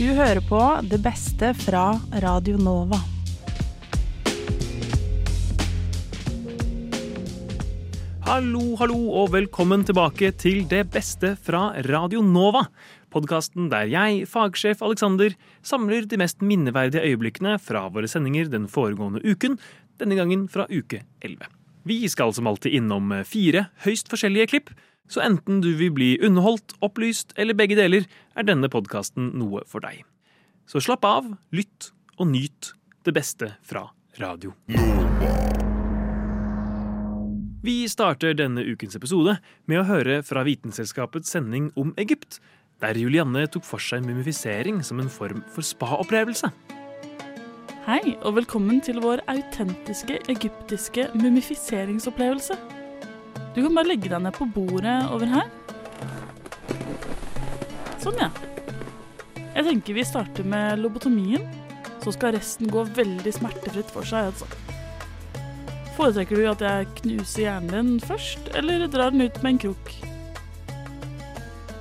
Du hører på det beste fra Radio Nova. Hallo, hallo, og velkommen tilbake til Det beste fra Radio Nova. Podkasten der jeg, fagsjef Alexander, samler de mest minneverdige øyeblikkene fra våre sendinger den foregående uken, denne gangen fra uke 11. Vi skal som alltid innom fire høyst forskjellige klipp, så enten du vil bli underholdt, opplyst eller begge deler, er denne podkasten noe for deg. Så slapp av, lytt og nyt det beste fra radio. Vi starter denne ukens episode med å høre fra Vitenselskapets sending om Egypt, der Julianne tok for seg mumifisering som en form for spa-opplevelse. Hei, og velkommen til vår autentiske egyptiske mumifiseringsopplevelse. Du kan bare legge deg ned på bordet over her. Sånn, ja. Jeg tenker vi starter med lobotomien, så skal resten gå veldig smertefritt for seg. altså. Foretrekker du at jeg knuser hjernen din først, eller drar den ut med en krok?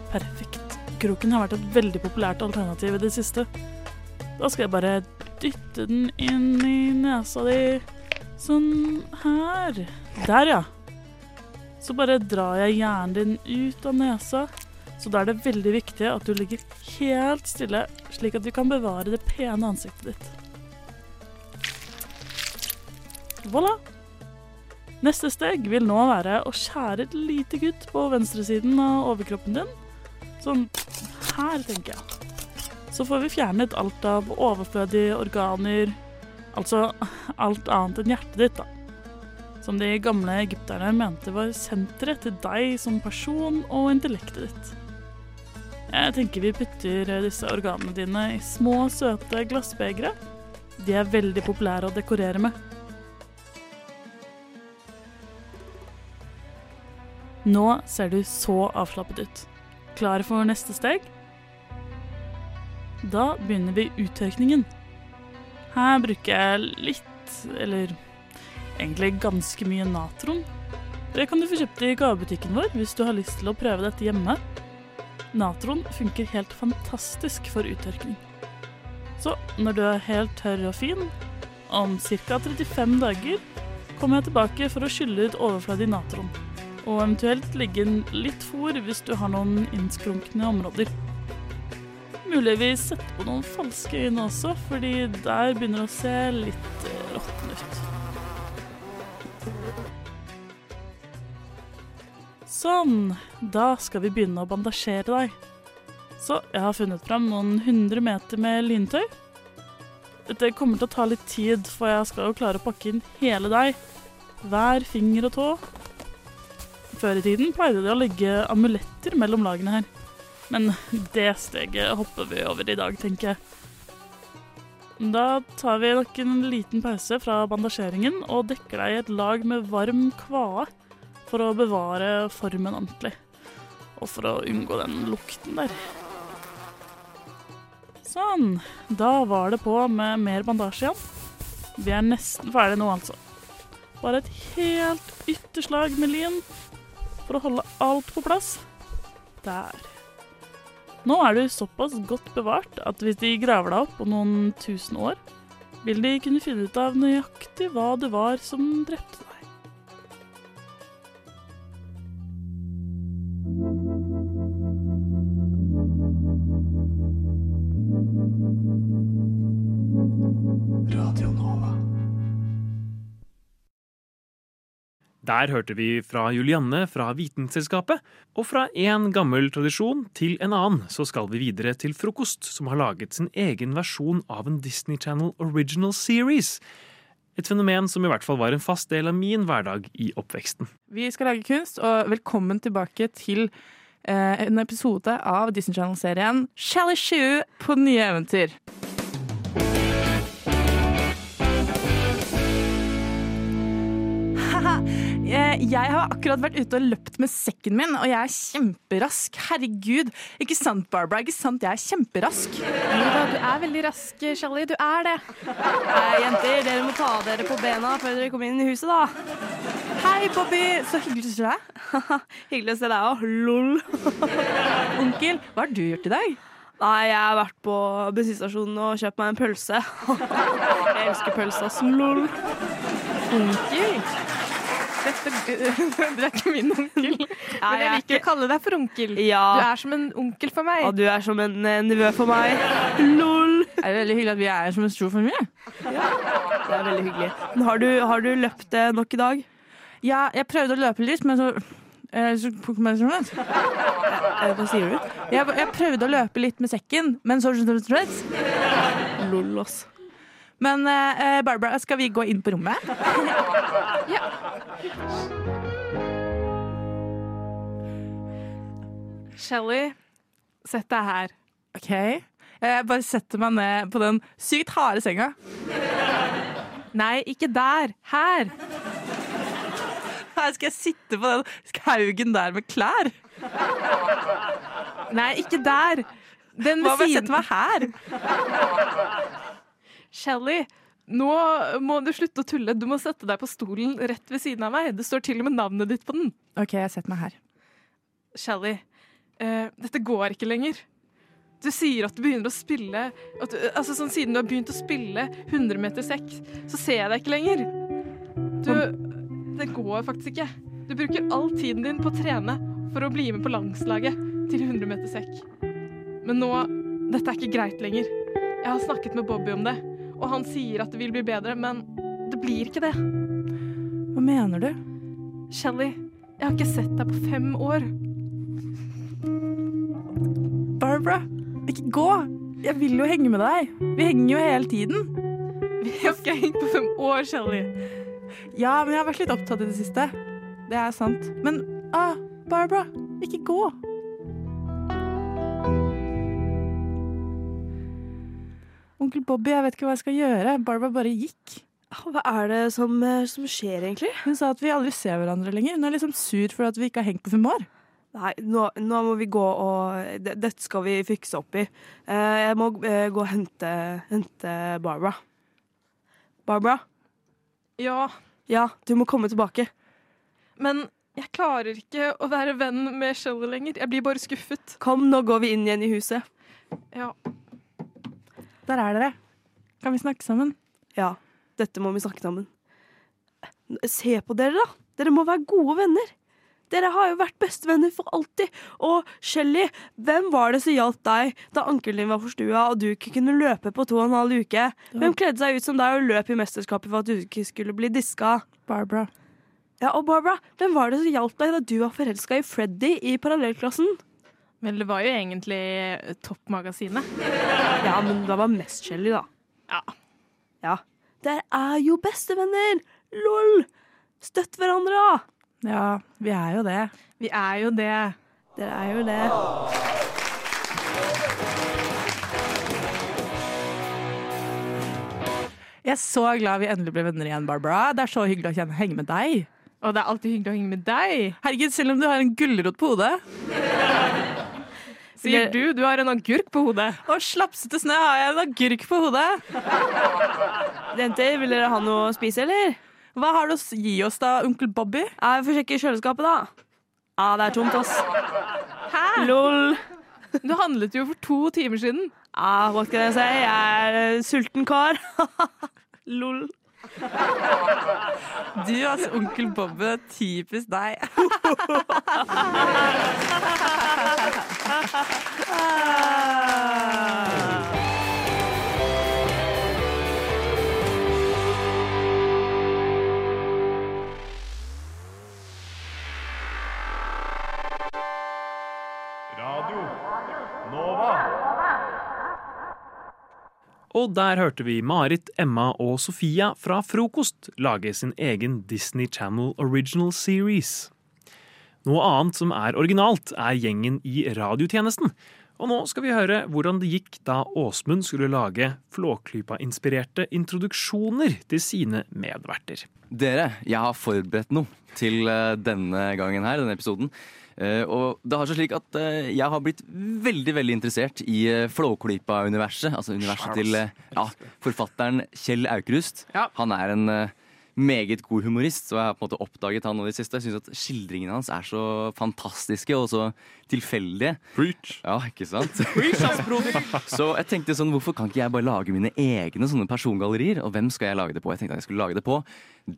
Perfekt. Kroken har vært et veldig populært alternativ i det siste. Da skal jeg bare dytte den inn i nesa di. Sånn her. Der, ja. Så bare drar jeg hjernen din ut av nesa. Så da er det veldig viktig at du ligger helt stille, slik at du kan bevare det pene ansiktet ditt. Voilà. Neste steg vil nå være å skjære et lite kutt på venstresiden av overkroppen din. Sånn her, tenker jeg. Så får vi fjernet alt av overflødige organer, altså alt annet enn hjertet ditt, da. Som de gamle egypterne mente var senteret til deg som person og intellektet ditt. Jeg tenker vi putter disse organene dine i små, søte glassbegre. De er veldig populære å dekorere med. Nå ser du så avslappet ut. Klar for neste steg? Da begynner vi uttørkningen. Her bruker jeg litt, eller egentlig ganske mye natron. Det kan du få kjøpt i gavebutikken vår hvis du har lyst til å prøve dette hjemme. Natron funker helt fantastisk for uttørkning. Så når du er helt tørr og fin, om ca. 35 dager, kommer jeg tilbake for å skylle ut overfladig natron. Og eventuelt legge inn litt fôr hvis du har noen innskrunkne områder. Mulig vi setter på noen falske øyne også, fordi der begynner det å se litt Sånn, da skal vi begynne å bandasjere deg. Så jeg har funnet fram noen hundre meter med lyntøy. Dette kommer til å ta litt tid, for jeg skal jo klare å pakke inn hele deg. Hver finger og tå. Før i tiden pleide de å legge amuletter mellom lagene her. Men det steget hopper vi over i dag, tenker jeg. Da tar vi nok en liten pause fra bandasjeringen og dekker deg i et lag med varm kvae for å bevare formen ordentlig. Og for å unngå den lukten der. Sånn. Da var det på med mer bandasje igjen. Vi er nesten ferdige nå, altså. Bare et helt ytterslag med lin for å holde alt på plass. Der. Nå er du såpass godt bevart at hvis de graver deg opp om noen tusen år, vil de kunne finne ut av nøyaktig hva det var som drepte deg. Der hørte vi fra Julianne fra Vitenselskapet, og fra en gammel tradisjon til en annen så skal vi videre til Frokost, som har laget sin egen versjon av en Disney Channel Original Series. Et fenomen som i hvert fall var en fast del av min hverdag i oppveksten. Vi skal lage kunst, og velkommen tilbake til eh, en episode av Disney Channel-serien Shally Shoe på nye eventyr. Jeg har akkurat vært ute og løpt med sekken min, og jeg er kjemperask. Herregud. Ikke sant, Barbara? Ikke sant? Jeg er kjemperask. Du er veldig rask, Shelly. Du er det. Nei, jenter, dere må ta dere på bena før dere kommer inn i huset, da. Hei, Bobby. Så hyggelig å se deg. Hyggelig å se deg òg. Lol. Onkel, hva har du gjort i dag? Nei, jeg har vært på bensinstasjonen og kjøpt meg en pølse. jeg elsker pølse, ass. Lol. Onkel? Dette, du er ikke min onkel. Men jeg er liker å kalle deg for onkel. Du er som en onkel for meg. ja, du er som en eh, nevø for meg. Lol. Det er veldig hyggelig at vi er som en stor familie. Det er veldig hyggelig. Har du, har du løpt eh, nok i dag? Ja, jeg prøvde å løpe litt, men så, eh, så Hva sier du? Jeg, jeg prøvde å løpe litt med sekken, men så Lol, ass. Men Barbara, skal vi gå inn på rommet? Shelly, sett deg her. OK. Jeg bare setter meg ned på den sykt harde senga. Nei, ikke der. Her. Her skal jeg sitte på den haugen der med klær. Nei, ikke der. Den ved Hva om jeg siden setter meg her? Shelly, nå må du slutte å tulle. Du må sette deg på stolen rett ved siden av meg. Det står til og med navnet ditt på den. OK, jeg setter meg her. Shally, uh, dette går ikke lenger. Du sier at du begynner å spille du, altså sånn Siden du har begynt å spille 100 meter sekk, så ser jeg deg ikke lenger. Du Det går faktisk ikke. Du bruker all tiden din på å trene for å bli med på landslaget til 100 meter sekk. Men nå Dette er ikke greit lenger. Jeg har snakket med Bobby om det, og han sier at det vil bli bedre, men det blir ikke det. Hva mener du? Shelly, jeg har ikke sett deg på fem år. Barbara, ikke gå! Jeg vil jo henge med deg. Vi henger jo hele tiden. Vi har ikke hengt på fem år, Shelly. Ja, men jeg har vært litt opptatt i det siste. Det er sant. Men ah, Barbara, ikke gå. Onkel Bobby, jeg vet ikke hva jeg skal gjøre. Barbara bare gikk. Hva er det som, eh, som skjer, egentlig? Hun sa at vi aldri ser hverandre lenger. Hun er liksom sur for at vi ikke har hengt på fem år. Nei, nå, nå må vi gå og det- Dette skal vi fikse opp i. Eh, jeg må eh, gå og hente, hente Barbara. Barbara? Ja, Ja, du må komme tilbake. men jeg klarer ikke å være venn med Shelly lenger. Jeg blir bare skuffet. Kom, nå går vi inn igjen i huset. Ja. Der er dere. Kan vi snakke sammen? Ja, dette må vi snakke sammen. Se på dere, da. Dere må være gode venner. Dere har jo vært bestevenner for alltid. Og Shelly, hvem var det som hjalp deg da ankelen din var forstua og du ikke kunne løpe på to og en halv uke? Hvem kledde seg ut som deg og løp i mesterskapet for at du ikke skulle bli diska? Barbara. Ja, og Barbara, hvem var det som hjalp deg da du var forelska i Freddy i parallellklassen? Vel, det var jo egentlig Toppmagasinet. Ja, men det var mest Shelly, da. Ja. Ja. Dere er jo bestevenner! Lol! Støtt hverandre, da! Ja, vi er jo det. Vi er jo det. Dere er jo det. Jeg er så glad vi endelig ble venner igjen, Barbara. Det er så hyggelig å henge med deg. Og det er alltid hyggelig å henge med deg. Herregud, selv om du har en gulrot på hodet. Sier du, du har en agurk på hodet. Å, slapsete snø har jeg en agurk på hodet. Jenter, vil dere ha noe å spise, eller? Hva har du å gi oss da, onkel Bobby? Jeg får sjekke kjøleskapet, da. Ja, det er tomt, ass. Hæ? Lol. Du handlet jo for to timer siden. Ja, hva skal jeg si? Jeg er sulten kar. Lol. Du, altså, onkel Bobbe. typisk deg. Radio Og der hørte vi Marit, Emma og Sofia fra Frokost lage sin egen Disney Channel Original Series. Noe annet som er originalt, er gjengen i radiotjenesten. Og nå skal vi høre hvordan det gikk da Åsmund skulle lage Flåklypa-inspirerte introduksjoner til sine medverter. Dere, jeg har forberedt noe til eh, denne gangen her, denne episoden. Eh, og det har seg slik at eh, jeg har blitt veldig veldig interessert i uh, Flåklypa-universet. Altså universet til eh, ja, forfatteren Kjell Aukrust. Han er en eh, meget god humorist, og jeg har på en måte oppdaget han nå i det siste. Jeg syns at skildringene hans er så fantastiske og så tilfeldige. Preach. Ja, ikke sant? så jeg tenkte sånn, hvorfor kan ikke jeg bare lage mine egne sånne persongallerier? Og hvem skal jeg lage det på? Jeg tenkte at jeg skulle lage det på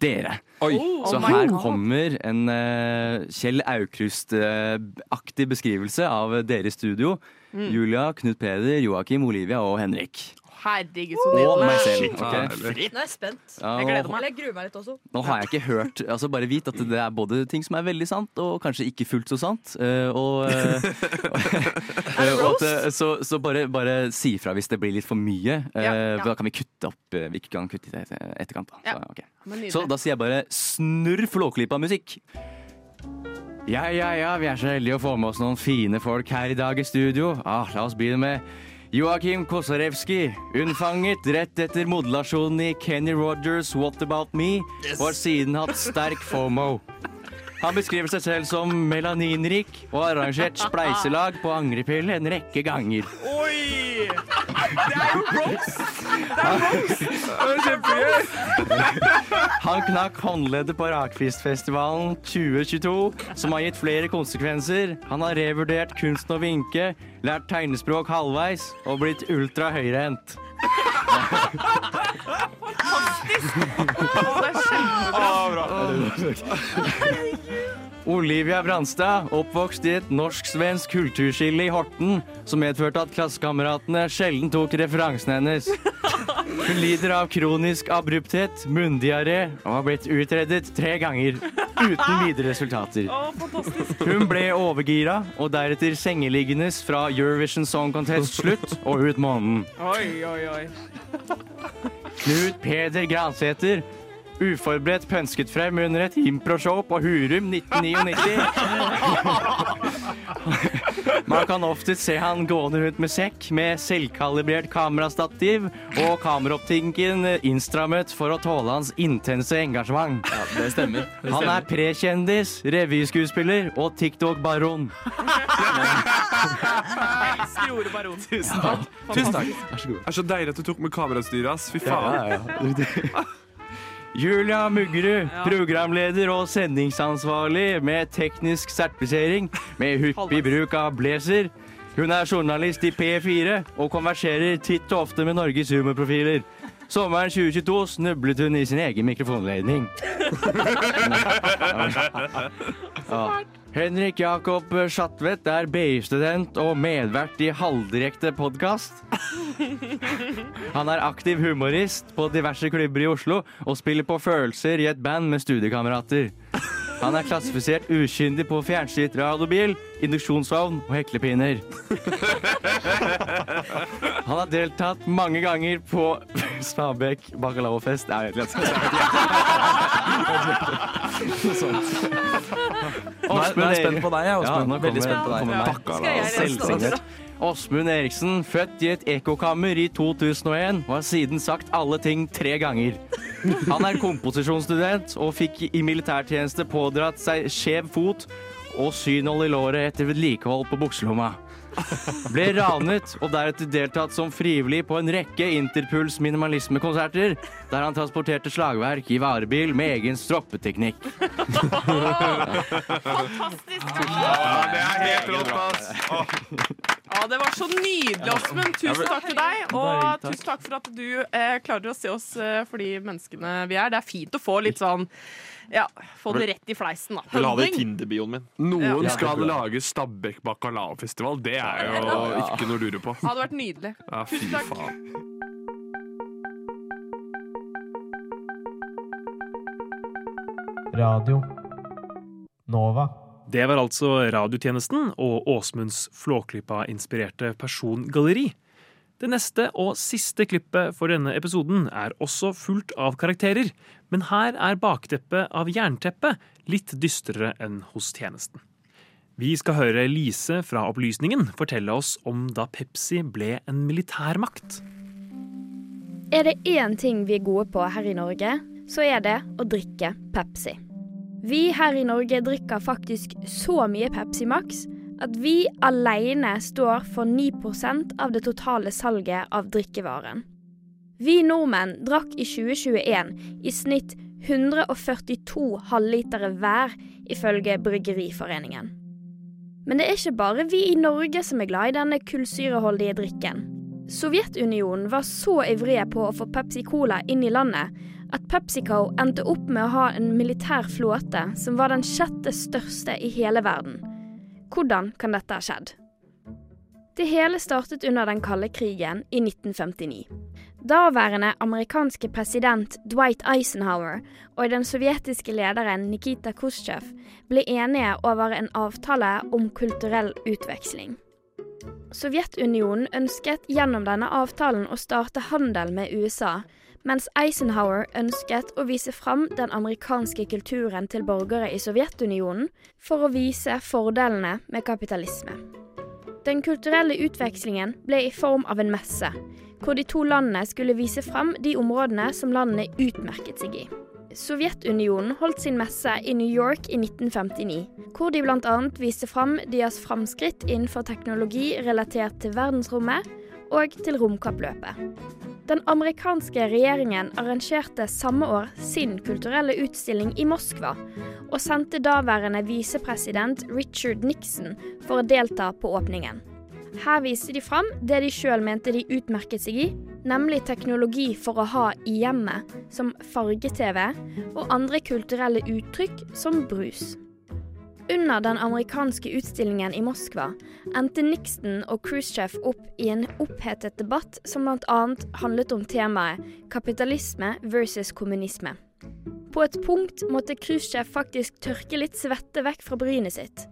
dere. Oi. Så her kommer en uh, Kjell Aukrust-aktig beskrivelse av dere i studio. Julia, Knut Peder, Joakim, Olivia og Henrik. Herregud, så Og meg nydelig. selv. ok? Herlig. Nå er jeg spent. Jeg gleder meg. Jeg gruer meg litt også. Nå har jeg ikke hørt altså Bare vit at det er både ting som er veldig sant, og kanskje ikke fullt så sant. eh, og, eh, og at, eh, så så bare, bare si ifra hvis det blir litt for mye. eh, Ja, ja. Da kan vi kutte opp Vi kan kutte i det etterkant. Da. Så, okay. Så da sier jeg bare snurr Flåklypa-musikk. Ja, ja, ja, vi er så heldige å få med oss noen fine folk her i dag i studio. Ah, la oss begynne med Joakim Kosarewski, unnfanget rett etter modulasjonen i Kenny Rogers' What About Me, og har siden hatt sterk FOMO. Han beskriver seg selv som melaninrik og har arrangert spleiselag på angrepille en rekke ganger. Oi! Det er jo Ross! Det er Ross! Det roast! Han knakk håndleddet på Rakfiskfestivalen 2022, som har gitt flere konsekvenser. Han har revurdert kunsten å vinke, lært tegnespråk halvveis og blitt ultra høyrehendt. Olivia Branstad, oppvokst i et norsk-svensk kulturskille i Horten, som medførte at klassekameratene sjelden tok referansen hennes. Hun lider av kronisk abrupthet, munndiaré og har blitt utredet tre ganger uten videre resultater. Hun ble overgira og deretter sengeliggendes fra Eurovision Song Contest slutt og ut måneden. Knut Peder Gransæter. Uforberedt pønsket frem under et improshow på Hurum 1999. Man kan ofte se han gående rundt med sekk med selvkalibrert kamerastativ og kameraoptikken innstrammet for å tåle hans intense engasjement. Ja, det stemmer. Han er prekjendis, revyskuespiller og TikTok-baron. Skrore baron. Tusen takk. Tusen takk. Det er så deilig at du tok med kamerastyret, ass. Fy faen. Julia Muggerud, programleder og sendingsansvarlig med teknisk sertifisering med hyppig bruk av blazer. Hun er journalist i P4 og konverserer titt og ofte med Norges humorprofiler. Sommeren 2022 snublet hun i sin egen mikrofonledning. Ja. Henrik Jakob Schatvedt er BI-student og medvert i halvdirekte podkast. Han er aktiv humorist på diverse klubber i Oslo og spiller på følelser i et band med studiekamerater. Han er klassifisert ukyndig på fjernstyrt radiobil, induksjonsovn og heklepinner. Han har deltatt mange ganger på Stabekk bacalaofest. Nei, jeg vet ikke. Nå er spent på deg, jeg, Åsmund. nå Veldig spent på deg. Ja. meg. Skal jeg gjøre. Åsmund Eriksen, født i et ekkokammer i 2001, og har siden sagt alle ting tre ganger. Han er komposisjonsstudent og fikk i militærtjeneste pådratt seg skjev fot og synhold i låret etter vedlikehold på bukselomma. Ble ranet og deretter deltatt som frivillig på en rekke Interpuls minimalismekonserter, der han transporterte slagverk i varebil med egen stroppeteknikk. Ja, det er helt rått, ass. Ja, det var så nydelig, Åsmund. Tusen takk til deg. Og tusen takk for at du eh, klarer å se oss eh, for de menneskene vi er. Det er fint å få litt sånn Ja, få det rett i fleisen, da. Vil ha det i Tinder-bioen min. Noen Ja. skal lage Stabekk bacalaofestival. Det er jo ikke noe å lure på. Hadde vært nydelig. Ja, fy Tusen takk. faen. Radio Nova. Det var altså radiotjenesten og Åsmunds Flåklypa-inspirerte persongalleri. Det neste og siste klippet for denne episoden er også fullt av karakterer, men her er bakteppet av jernteppet litt dystrere enn hos tjenesten. Vi skal høre Lise fra Opplysningen fortelle oss om da Pepsi ble en militærmakt. Er det én ting vi er gode på her i Norge, så er det å drikke Pepsi. Vi her i Norge drikker faktisk så mye Pepsi Max at vi alene står for 9% av det totale salget av drikkevaren. Vi nordmenn drakk i 2021 i snitt 142 halvlitere hver, ifølge Bryggeriforeningen. Men det er ikke bare vi i Norge som er glad i denne kullsyreholdige drikken. Sovjetunionen var så ivrige på å få Pepsi Cola inn i landet at PepsiCo endte opp med å ha en militær flåte som var den sjette største i hele verden. Hvordan kan dette ha skjedd? Det hele startet under den kalde krigen i 1959. Daværende amerikanske president Dwight Eisenhower og den sovjetiske lederen Nikita Khrusjtsjov ble enige over en avtale om kulturell utveksling. Sovjetunionen ønsket gjennom denne avtalen å starte handel med USA, mens Eisenhower ønsket å vise fram den amerikanske kulturen til borgere i Sovjetunionen for å vise fordelene med kapitalisme. Den kulturelle utvekslingen ble i form av en messe, hvor de to landene skulle vise fram de områdene som landene utmerket seg i. Sovjetunionen holdt sin messe i New York i 1959, hvor de bl.a. viste fram deres framskritt innenfor teknologi relatert til verdensrommet og til romkappløpet. Den amerikanske regjeringen arrangerte samme år sin kulturelle utstilling i Moskva, og sendte daværende visepresident Richard Nixon for å delta på åpningen. Her viste de fram det de sjøl mente de utmerket seg i, nemlig teknologi for å ha i hjemmet, som farge-TV, og andre kulturelle uttrykk som brus. Under den amerikanske utstillingen i Moskva endte Nixon og Khrusjtsjov opp i en opphetet debatt som bl.a. handlet om temaet kapitalisme versus kommunisme. På et punkt måtte Khrusjtsjov faktisk tørke litt svette vekk fra brynet sitt.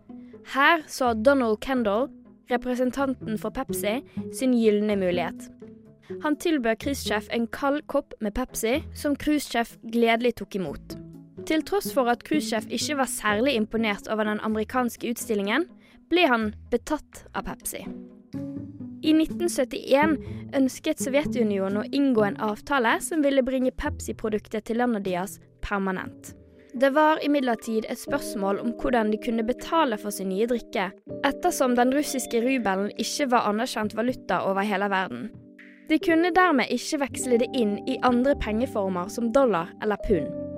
Her så Donald Kendall, representanten for Pepsi, sin gylne mulighet. Han tilbød Khrusjtsjov en kald kopp med Pepsi, som Khrusjtsjov gledelig tok imot. Til tross for at cruisesjef ikke var særlig imponert over den amerikanske utstillingen, ble han betatt av Pepsi. I 1971 ønsket Sovjetunionen å inngå en avtale som ville bringe Pepsi-produktet til landet deres permanent. Det var imidlertid et spørsmål om hvordan de kunne betale for sin nye drikke, ettersom den russiske rubelen ikke var anerkjent valuta over hele verden. De kunne dermed ikke veksle det inn i andre pengeformer som dollar eller pund.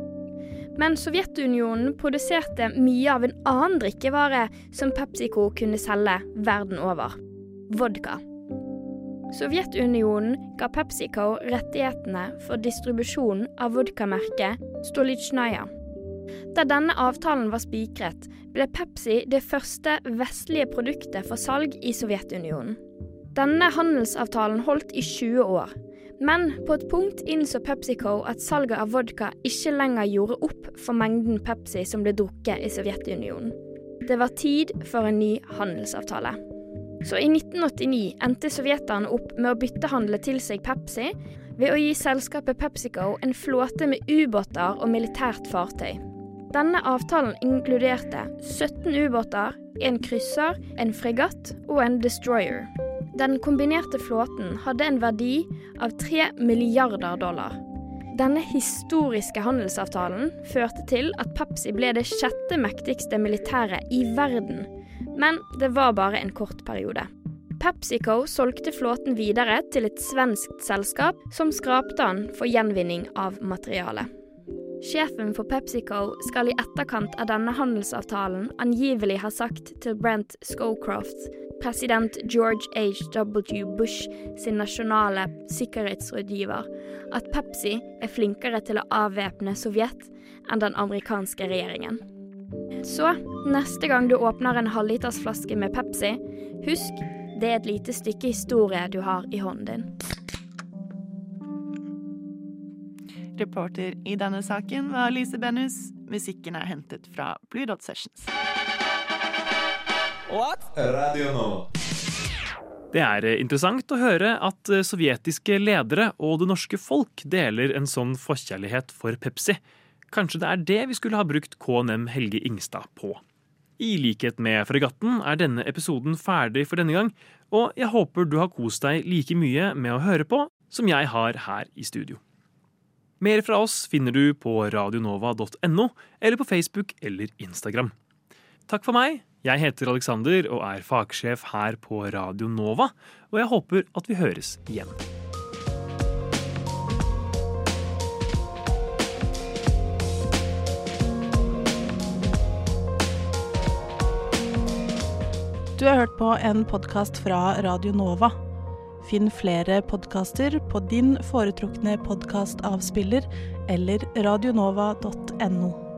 Men Sovjetunionen produserte mye av en annen drikkevare som PepsiCo kunne selge verden over vodka. Sovjetunionen ga PepsiCo rettighetene for distribusjonen av vodkamerket Stolitsjnaja. Da denne avtalen var spikret, ble Pepsi det første vestlige produktet for salg i Sovjetunionen. Denne handelsavtalen holdt i 20 år. Men på et punkt innså PepsiCo at salget av vodka ikke lenger gjorde opp for mengden Pepsi som ble drukket i Sovjetunionen. Det var tid for en ny handelsavtale. Så i 1989 endte sovjeterne opp med å byttehandle til seg Pepsi ved å gi selskapet PepsiCo en flåte med ubåter og militært fartøy. Denne avtalen inkluderte 17 ubåter, en krysser, en fregatt og en destroyer. Den kombinerte flåten hadde en verdi av 3 milliarder dollar. Denne historiske handelsavtalen førte til at Pepsi ble det sjette mektigste militæret i verden. Men det var bare en kort periode. PepsiCo solgte flåten videre til et svenskt selskap som skrapte den for gjenvinning av materialet. Sjefen for PepsiCo skal i etterkant av denne handelsavtalen angivelig ha sagt til Brent Scowcroft, president George H.W. Bush sin nasjonale sikkerhetsrådgiver, at Pepsi er flinkere til å avvæpne Sovjet enn den amerikanske regjeringen. Så neste gang du åpner en halvlitersflaske med Pepsi, husk det er et lite stykke historie du har i hånden din. Reporter i denne saken var Lise Benus. Musikken er hentet fra Blue Dot Sessions. Radio Nå. Det er eh, interessant å høre at eh, sovjetiske ledere og det norske folk deler en sånn forkjærlighet for Pepsi. Kanskje det er det vi skulle ha brukt KNM Helge Ingstad på. I likhet med fregatten er denne episoden ferdig for denne gang, og jeg håper du har kost deg like mye med å høre på som jeg har her i studio. Mer fra oss finner du på radionova.no eller på Facebook eller Instagram. Takk for meg. Jeg heter Alexander og er fagsjef her på Radio Nova, og jeg håper at vi høres igjen. Du har hørt på en podkast fra Radio Nova. Finn flere podkaster på din foretrukne podkastavspiller eller radionova.no.